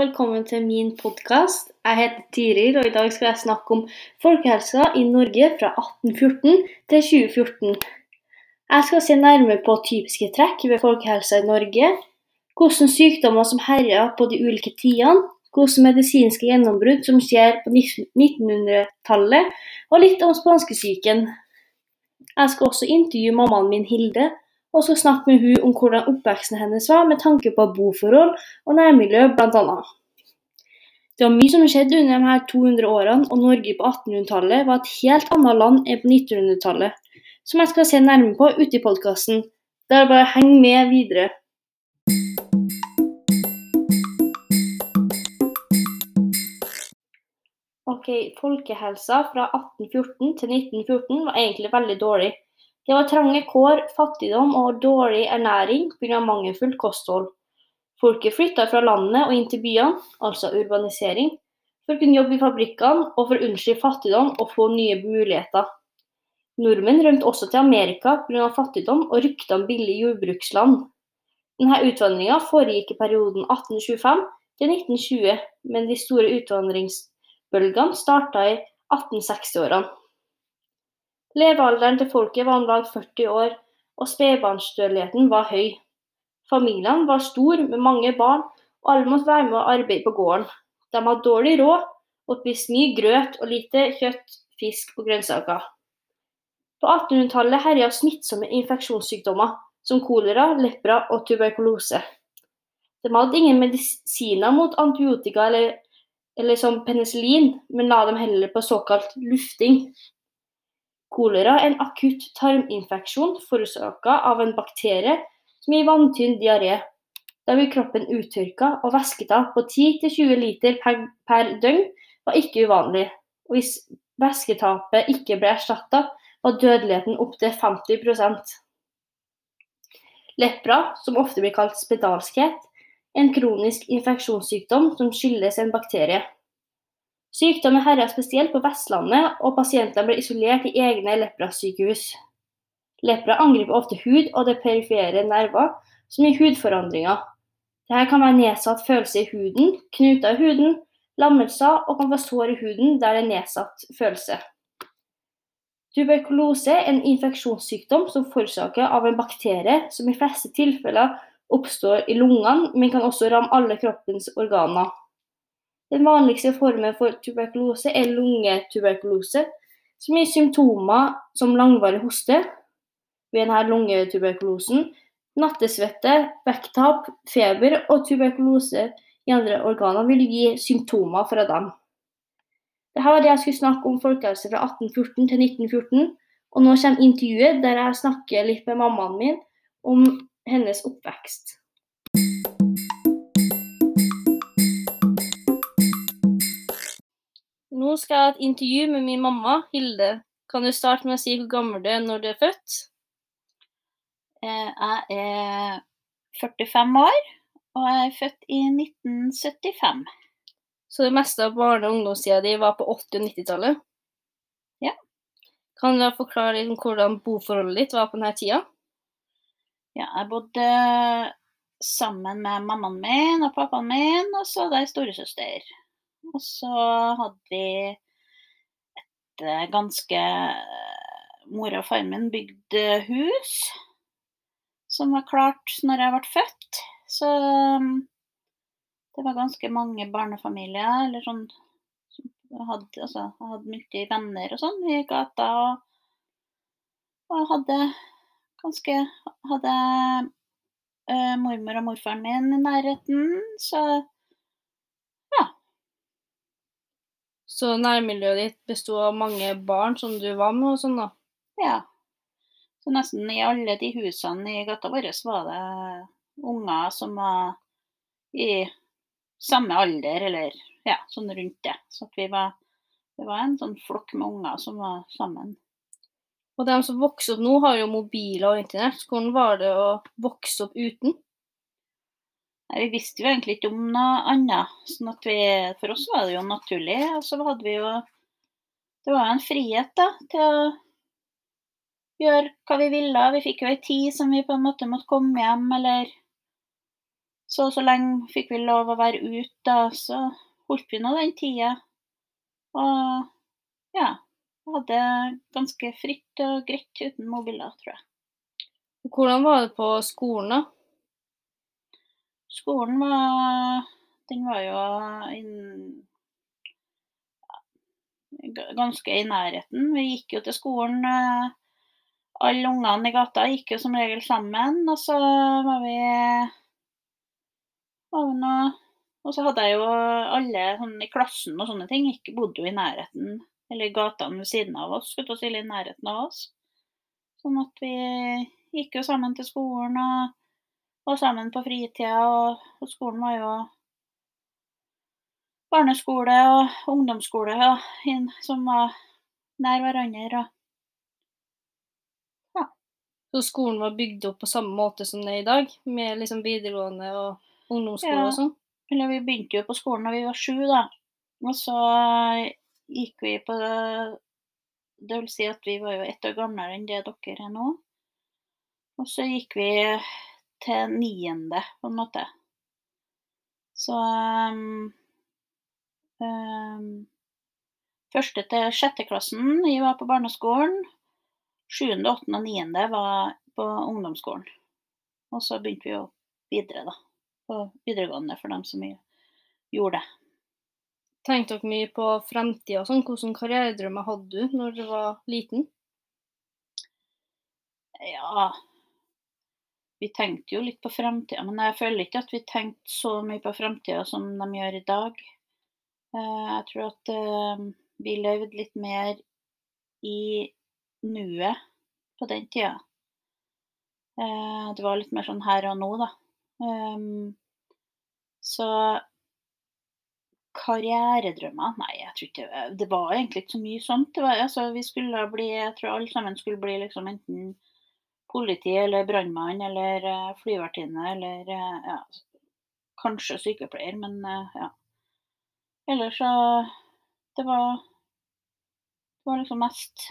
velkommen til min podkast. Jeg heter Tiril, og i dag skal jeg snakke om folkehelsa i Norge fra 1814 til 2014. Jeg skal se nærmere på typiske trekk ved folkehelsa i Norge, hvilke sykdommer som herjer på de ulike tidene, hvilke medisinske gjennombrudd som skjer på 1900-tallet, og litt om spanskesyken. Jeg skal også intervjue mammaen min Hilde, og skal snakke med hun om hvordan oppveksten hennes var med tanke på boforhold og nærmiljø bl.a. Det var mye som skjedde under de her 200 årene, og Norge på 1800-tallet var et helt annet land enn på 1900-tallet, som jeg skal se nærmere på ute i podkasten. er bare å henge med videre. Ok, Folkehelsa fra 1814 til 1914 var egentlig veldig dårlig. Det var trange kår, fattigdom og dårlig ernæring pga. mangelfullt kosthold. Folket flytta fra landet og inn til byene, altså urbanisering, for å kunne jobbe i fabrikkene og for å unnslippe fattigdom og få nye muligheter. Nordmenn rømte også til Amerika pga. fattigdom og rykte om billig jordbruksland. Denne utvandringa foregikk i perioden 1825 til 1920, men de store utvandringsbølgene starta i 1860-årene. Levealderen til folket var om lag 40 år, og spedbarnsdødeligheten var høy. Familiene var store med mange barn, og alle måtte være med å arbeide på gården. De hadde dårlig råd og spiste mye grøt og lite kjøtt, fisk og grønnsaker. På 1800-tallet herja smittsomme infeksjonssykdommer som kolera, lepra og tuberkulose. De hadde ingen medisiner mot antibiotika eller, eller som penicillin, men la dem heller på såkalt lufting. Kolera er en akutt tarminfeksjon forårsaka av en bakterie som gir vanntynn diaré. Da blir kroppen uttørka, og væsketap på 10-20 liter per, per, døgn var ikke uvanlig. Og hvis væsketapet ikke ble erstatta, var dødeligheten opptil 50% Lepra, som ofte blir kalt spedalskhet, er en kronisk infeksjonssykdom som skyldes en bakterie. Sykdommen herja spesielt på Vestlandet, og pasientene ble isolert i egne leprasykehus. Lepra angriper ofte hud og det perifere nerver, som gir hudforandringer. Dette kan være nedsatt følelse i huden, knuter i huden, lammelser og kan få sår i huden der det er nedsatt følelse. Tuberkulose er en infeksjonssykdom som forårsaker av en bakterie som i fleste tilfeller oppstår i lungene, men kan også ramme alle kroppens organer. Den vanligste formen for tuberkulose er lungetuberkulose, som gir symptomer som langvarig hoste ved denne lungetuberkulosen, nattesvette, vekttap, feber og tuberkulose i andre organer vil gi symptomer fra dem. Dette var det jeg skulle snakke om folkehelse fra 1814 til 1914, og nå kommer intervjuet der jeg snakker litt med mammaen min om hennes oppvekst. Nå skal jeg ha et intervju med min mamma, Hilde. Kan du starte med å si hvor gammel du er når du er født? Eh, jeg er 45 år, og jeg er født i 1975. Så det meste av barne- og ungdomstida di var på 80- og 90-tallet? Ja. Kan du da forklare litt om hvordan boforholdet ditt var på denne tida? Ja, jeg bodde sammen med mammaen min og pappaen min, og så hadde jeg storesøster. Og så hadde vi et eh, ganske Mora og faren min bygde hus som var klart når jeg ble født. Så um, det var ganske mange barnefamilier eller sånn jeg hadde, altså, hadde mye venner og sånn i gata. Og, og hadde ganske Hadde uh, mormor og morfaren min i nærheten, så Så nærmiljøet ditt besto av mange barn som du var med og sånn, da? Ja. Så nesten i alle de husene i gata vår var det unger som var i samme alder, eller ja, sånn rundt det. Så vi var, det var en sånn flokk med unger som var sammen. Og de som vokser opp nå, har jo mobiler og internett. Hvordan var det å vokse opp uten? Vi visste jo egentlig ikke om noe annet. sånn at vi, For oss var det jo naturlig. Og så hadde vi jo Det var jo en frihet da, til å gjøre hva vi ville. Vi fikk jo ei tid som vi på en måte måtte komme hjem, eller så og så lenge fikk vi lov å være ute, da, så holdt vi nå den tida. Og ja, hadde ganske fritt og greit uten mobiler, tror jeg. Hvordan var det på skolen, da? Skolen var Den var jo inn, ganske i nærheten. Vi gikk jo til skolen. eh, Alle ungene i gata gikk jo som regel sammen, og så var vi var vi Og så hadde jeg jo alle sånn i klassen og sånne ting ikke bodde jo i nærheten, eller i gatene ved siden av oss, skulle å si, eller i nærheten av oss. Sånn at vi gikk jo sammen til skolen og var sammen på fritida, og, og skolen var jo barneskole og ungdomsskole ja, som var nær hverandre. Og Så skolen var bygd opp på samme måte som det er i dag, med liksom videregående og ungdomsskole Ja. og sånn? Eller vi begynte jo på skolen da vi var sju, da. Og så gikk vi på Det vil si at vi var jo ett år gamlere enn det dere er nå. Og så gikk vi til niende, på en måte. Så um, um, Første til sjette klassen jeg var på barneskolen. Sjuende, åttende og niende var på ungdomsskolen. Og så begynte vi jo videre, da. På videregående for dem som gjorde det. Tenkte dere mye på fremtida og sånn? Hvilke karrieredrømmer hadde du når du var liten? Ja Vi tenkte jo litt på framtida, men jeg føler ikke at vi tenkte så mye på framtida som de gjør i dag. Eh, Jeg tror at eh, vi levde litt mer i nuet på den tida. Eh, Det var litt mer sånn her og nå, da. Ehm, Så karrieredrømmer Nei, jeg tror ikke Det var egentlig ikke så mye sånt. Var, altså, vi skulle bli Jeg tror alle sammen skulle bli liksom enten politi eller brannmann eller eh, flyvertinne eller eh, ja, kanskje sykepleier, men eh, ja. Ellers så Det var Det var liksom mest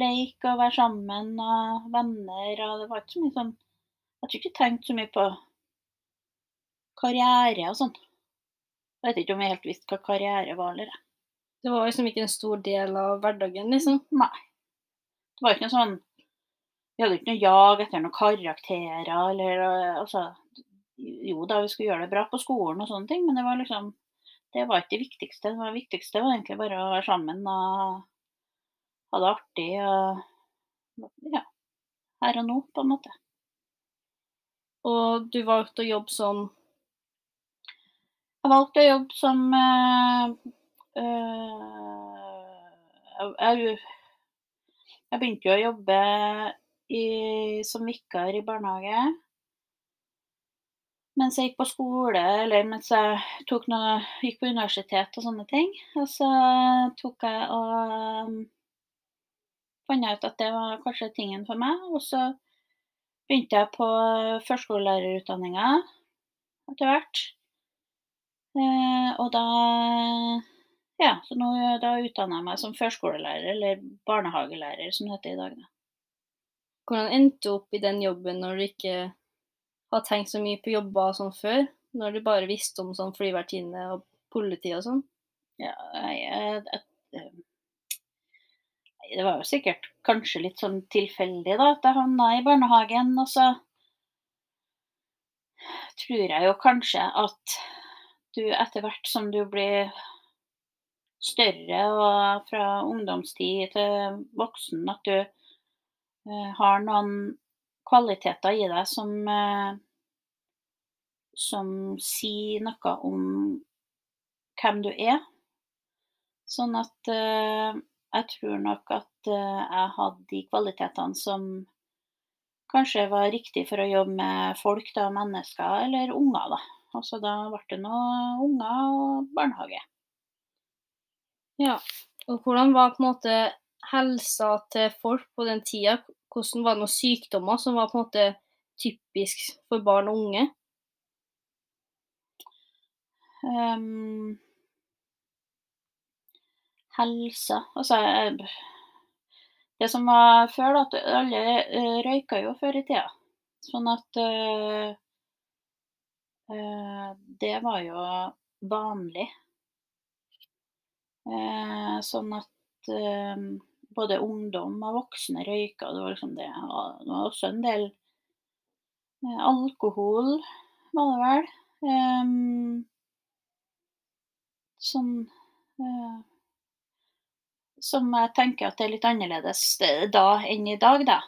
leik og være sammen og venner og det var ikke så mye sånn Jeg tror ikke jeg tenkte så mye på karriere og sånn. Jeg vet ikke om jeg helt visste hva karriere var, eller jeg. Det var liksom ikke en stor del av hverdagen, liksom. Nei. Det var ikke noe sånn Vi hadde ikke noe jag etter noen karakterer eller altså Jo da, vi skulle gjøre det bra på skolen og sånne ting, men det var liksom Det var ikke det viktigste. Det var viktigste var egentlig bare å være sammen og ha det artig og Ja. Her og nå, på en måte. Og du valgte å jobbe som Jeg valgte å jobbe som øh, øh, jeg, jeg begynte jo å jobbe i, som vikar i barnehage. Mens jeg gikk på skole, eller mens jeg noe, gikk på universitet og sånne ting. Og så tok jeg og fant jeg ut at det var kanskje tingen for meg. Og så begynte jeg på førskolelærerutdanninga etter hvert. Eh, og da Ja, så nå da utdanner jeg meg som førskolelærer, eller barnehagelærer som det heter i dag. Da. Hvordan endte du opp i den jobben når du ikke har tenkt så mye på jobber og sånn før? Når du bare visste om sånn flyvertinne og politi og sånn? Ja, jeg, jeg, jeg, det var jo sikkert kanskje litt sånn tilfeldig da, at jeg havna i barnehagen. Og så tror jeg jo kanskje at du etter hvert som du blir større og fra ungdomstid til voksen, at du eh, har noen kvaliteter i deg som, eh, som sier noe om hvem du er. Sånn at eh, jeg tror nok at eh, jeg hadde de kvalitetene som kanskje var riktig for å jobbe med folk, da, mennesker eller unger. da. Altså da ble det nå unger og barnehage. Ja. Og hvordan var på en måte helsa til folk på den tida? Hvordan var det noen sykdommer som var på en måte typisk for barn og unge? Um, helsa Altså Det som var før, da, at alle røyka jo før i tida. Sånn at uh, det var jo vanlig. Uh, sånn at eh, både ungdom og voksne røyka. Det var liksom det. Det var også en del eh, alkohol, var det vel. Um, sånn uh, Som jeg tenker at det er litt annerledes da enn i dag, da.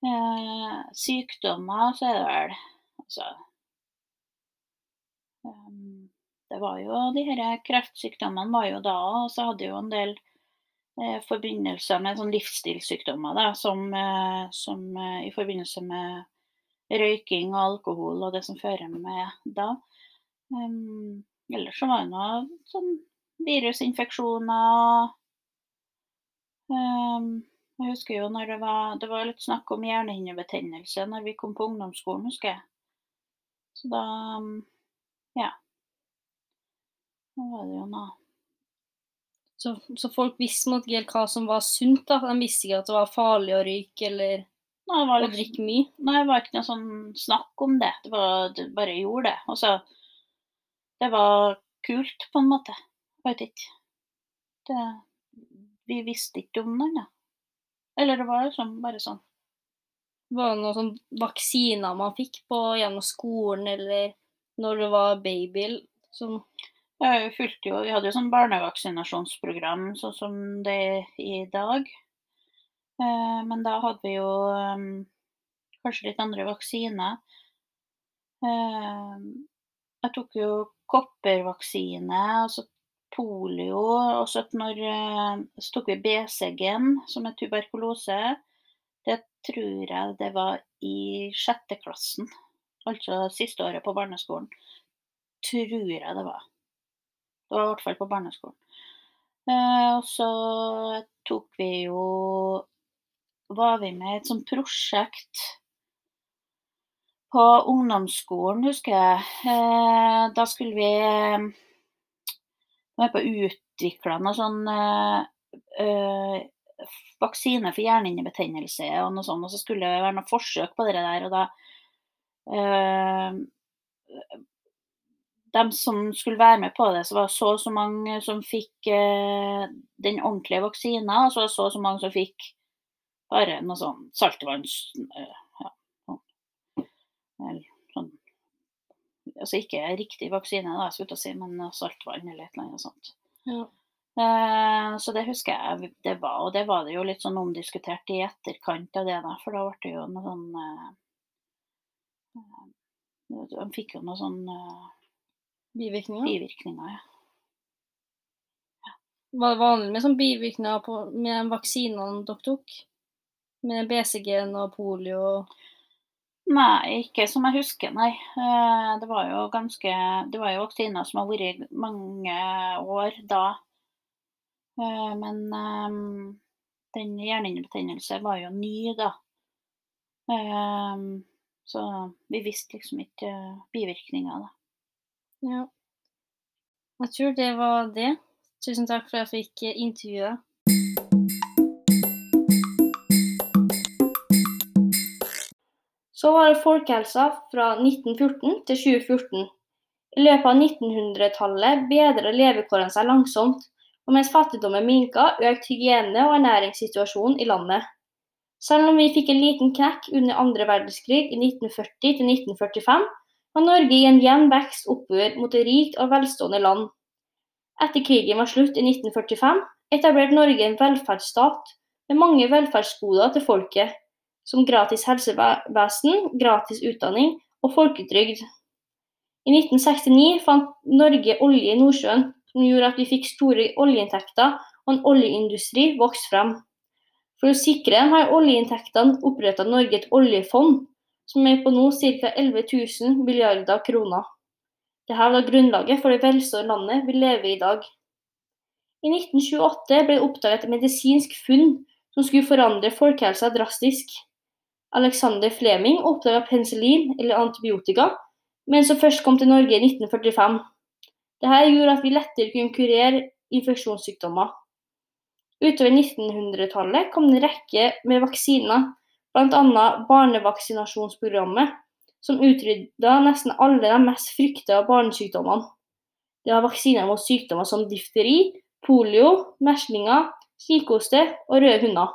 Uh, sykdommer, så er det vel Altså um, Det var jo de her kreftsykdommene var jo da, og så hadde jo en del eh, forbindelser med sånn livsstilssykdommer, da, som, eh, som eh, i forbindelse med røyking og alkohol og det som fører med da. Um, ellers så var det noe sånn virusinfeksjoner um, Jeg husker jo når det var, det var litt snakk om hjernehinnebetennelse når vi kom på ungdomsskolen, husker jeg. Så da Ja. Da var det jo noe Så, så folk visste ikke helt hva som var sunt. da. De visste ikke at det var farlig å røyke eller Nei, det var å liksom, drikke mye. nei, det var ikke noe sånn snakk om det. Det var det bare gjorde det. Og så Det var kult, på en måte. Jeg vet ikke. Det, vi visste ikke om den, da. Eller det var liksom bare sånn. Var det noen sånn vaksiner man fikk på gjennom skolen eller når du var baby? Som, Fulgte jo, Vi hadde jo sånn barnevaksinasjonsprogram sånn som det er i dag. Eh, Men da hadde vi jo um, kanskje litt andre vaksiner. Eh, Jeg tok jo koppervaksine, altså polio, og så eh, tok vi BCG-en, som er tuberkulose. Det tror jeg det var i sjette klassen, altså siste året på barneskolen. Tror jeg det var. Det var i hvert fall på barneskolen. Eh, og så tok vi jo Var vi med i et sånt prosjekt på ungdomsskolen, husker jeg. Eh, da skulle vi være med på å utvikle noe sånn eh, eh, vaksine for hjernehinnebetennelse og noe sånt, og så skulle det være noe forsøk på det der, og da eh, de som skulle være med på det, så var det så og så mange som fikk eh, den ordentlige vaksina, og så var det så og så mange som fikk bare noe sånn saltvanns... eh, ja, sånn, eller sånn Altså ikke riktig vaksine, da, skulle jeg å si, men saltvann eller et eller annet sånt. ja. Eh, så det husker jeg det var, og det var det jo litt sånn omdiskutert i etterkant av det, da, for da ble det jo noe sånn eh, eh, De fikk jo noe sånn eh, Bivirkninger? bivirkninger, ja. Var det vanlig med sånn bivirkninger på, med vaksinene dere tok? Med BCG-en og polio? Nei, ikke som jeg husker, nei. Eh, Det var jo ganske Det var jo vaksiner som har vært i mange år da. Eh, Men eh, den hjernehinnebetennelse var jo ny da. Så vi visste liksom ikke bivirkninger, da. Ja. Jeg tror det var det. Tusen takk for at jeg fikk eh, intervjue deg. Så var det folkehelsa fra 1914 til 2014. I løpet av 1900-tallet bedret levekårene seg langsomt, og mens fattigdommen minka, økte hygiene- og ernæringssituasjonen i landet. Selv om vi fikk en liten knekk under andre verdenskrig i 1940 til 1945, var Norge i en jevn vekst oppover mot et rikt og velstående land. Etter krigen var slutt i 1945, etablerte Norge en velferdsstat med mange velferdsgoder til folket, som gratis helsevesen, gratis utdanning og folketrygd. I 1969 fant Norge olje i Nordsjøen, som gjorde at vi fikk store oljeinntekter og en oljeindustri vokste frem. For å sikre her oljeinntektene opprettet Norge et oljefond, som er på nå ca. 11 000 milliarder kroner. Dette var grunnlaget for det velstående landet vi lever i i dag. I 1928 ble det oppdaget et medisinsk funn som skulle forandre folkehelsa drastisk. Alexander Fleming oppdaga penicillin, eller antibiotika, men som først kom til Norge i 1945. Dette gjorde at vi lettere kunne kurere infeksjonssykdommer. Utover 1900-tallet kom det en rekke med vaksiner, bl.a. barnevaksinasjonsprogrammet, som utrydda nesten alle de mest frykta barnesykdommene. Det var vaksiner mot sykdommer som difteri, polio, meslinger, kikhoste og røde hunder.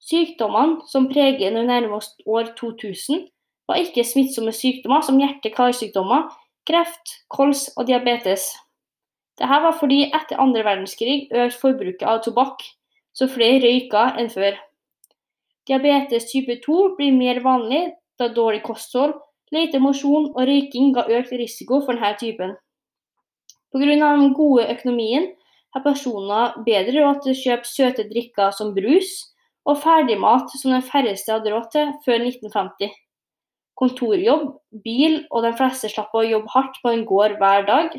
Sykdommene som preger det nærmeste år 2000, var ikke smittsomme sykdommer som hjerte-karsykdommer, kreft, kols og diabetes. Dette var fordi etter andre verdenskrig økte forbruket av tobakk, så flere røyka enn før. Diabetes type 2 blir mer vanlig da dårlig kosthold, lite mosjon og røyking ga økt risiko for denne typen. Pga. den gode økonomien har personer bedre råd til å kjøpe søte drikker som brus og ferdigmat som de færreste hadde råd til før 1950. Kontorjobb, bil og de fleste slapp å jobbe hardt på en gård hver dag,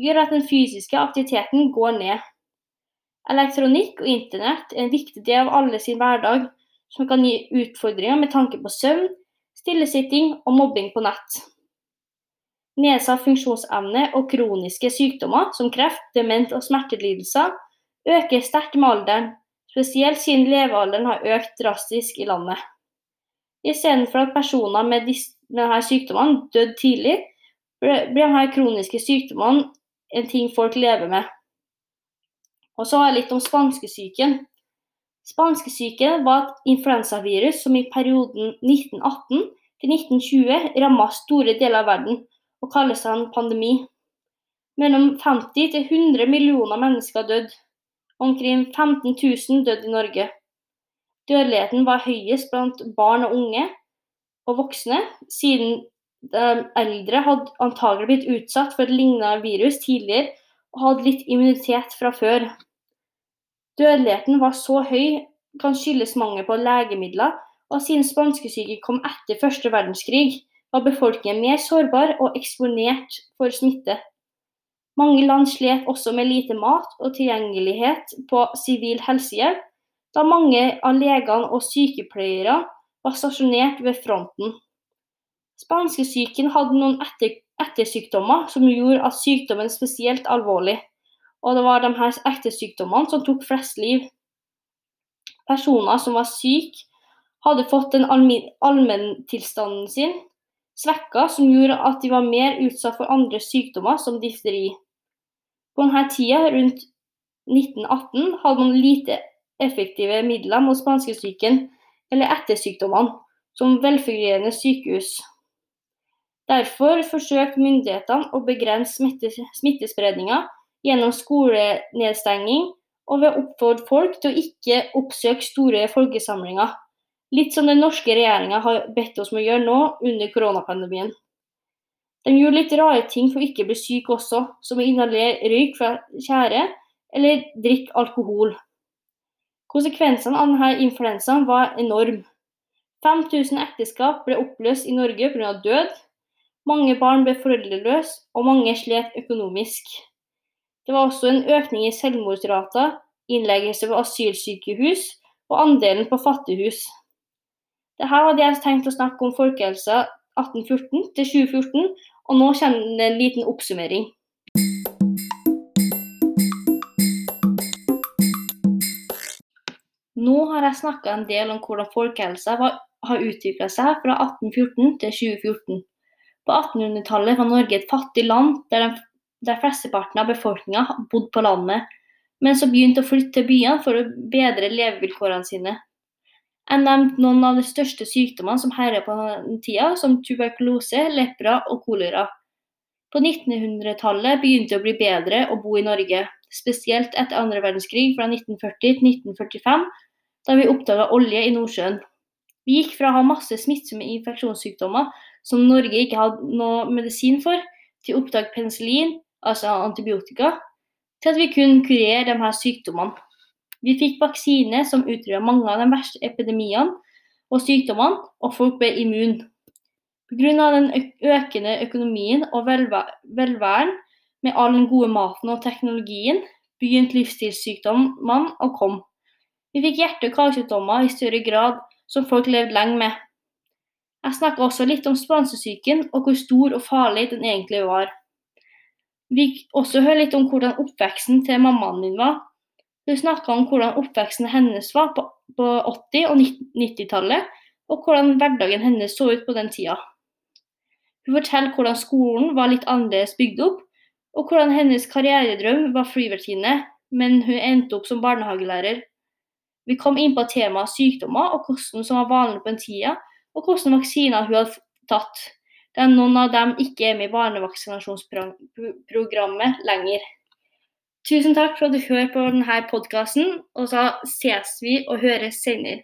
gjør at den fysiske aktiviteten går ned. Elektronikk og internett er en viktig del av alle sin hverdag, som kan gi utfordringer med tanke på søvn, stillesitting og mobbing på nett. Nedsatt funksjonsevne og kroniske sykdommer som kreft, dement og smertelidelser øker sterkt med alderen, spesielt siden levealderen har økt drastisk i landet. Istedenfor at personer med, disse, sykdommene døde tidlig, blir disse kroniske sykdommene en ting folk lever med. Og så har jeg litt om spanskesyken. Spanskesyken var et influensavirus som i perioden 1918 til 1920 rammet store deler av verden, og kalles en pandemi. Mellom 50 til 100 millioner mennesker døde. Omkring 15 000 døde i Norge. Dødeligheten var høyest blant barn og unge og voksne, siden de eldre hadde antagelig blitt utsatt for et lignende virus tidligere og hadde litt immunitet fra før. Dødeligheten var så høy kan skyldes mangel på legemidler, og siden spanskesyken kom etter første verdenskrig, var befolkningen mer sårbar og eksponert for smitte. Mange land slet også med lite mat og tilgjengelighet på sivil helsehjelp, da mange av legene og sykepleiere var stasjonert ved fronten. Spanskesyken hadde noen etter ettersykdommer som gjorde at sykdommen spesielt alvorlig og det var de her ektesykdommene som tok flest liv. Personer som var syke, hadde fått den allmenntilstanden sin svekka, som gjorde at de var mer utsatt for andre sykdommer, som difteri. På denne tida, rundt 1918, hadde man lite effektive midler mot spanskesyken eller ettersykdommene, som velfungerende sykehus. Derfor forsøkte myndighetene å begrense smittespredninga gjennom skolenedstenging og ved å oppfordre folk til å ikke oppsøke store folkesamlinger. Litt som den norske regjeringa har bedt oss om å gjøre nå under koronapandemien. De gjorde litt rare ting for å ikke bli syk også, som å inhalere røyk fra tjære eller drikke alkohol. Konsekvensene av denne influensaen var enorm. 5000 ekteskap ble oppløst i Norge pga. død. Mange barn ble foreldreløse, og mange slet økonomisk. Det var også en økning i selvmordsrata, innleggelse ved asylsykehus og andelen på fattighus. Dette hadde jeg tenkt å snakke om folkehelsa 1814 til 2014, og nå kommer det en liten oppsummering. Nå har jeg snakka en del om hvordan folkehelsa har utvikla seg fra 1814 til 2014. På 1800-tallet var Norge et fattig land der de der flesteparten av befolkninga bodde på landet, men som begynte å flytte til byene for å bedre levevilkårene sine. Jeg nevnte noen av de største sykdommene som herja på den tida, som tuberkulose, lepra og kolera. På 1900-tallet begynte det å bli bedre å bo i Norge, spesielt etter andre verdenskrig fra 1940 til 1945, da vi oppdaga olje i Nordsjøen. Vi gikk fra å ha masse smittsomme infeksjonssykdommer som Norge ikke hadde noe medisin for, til å oppdage penicillin, altså antibiotika, til at vi kunne kurere de her sykdommene. Vi fikk vaksine som utrydda mange av de verste epidemiene og sykdommene, og folk ble immune. Pga. den økende økonomien og velværen med all den gode maten og teknologien, begynte livsstilssykdommene å komme. Vi fikk hjerte- og karsykdommer i større grad, som folk levde lenge med. Jeg snakka også litt om spansesyken og hvor stor og farlig den egentlig var. Vi også høre litt om hvordan oppveksten til mammaen min var. Hun snakka om hvordan oppveksten hennes var på 80- og 90-tallet, og hvordan hverdagen hennes så ut på den tida. Hun forteller hvordan skolen var litt annerledes bygd opp, og hvordan hennes karrieredrøm var flyvertinne, men hun endte opp som barnehagelærer. Vi kom inn på temaet sykdommer og hvordan som var vanlig på den tida, og hvordan vaksiner hun hadde tatt. Da noen av dem ikke er med i barnevaksinasjonsprogrammet lenger. Tusen takk for at du hører på denne podkasten, og så ses vi og høres senere.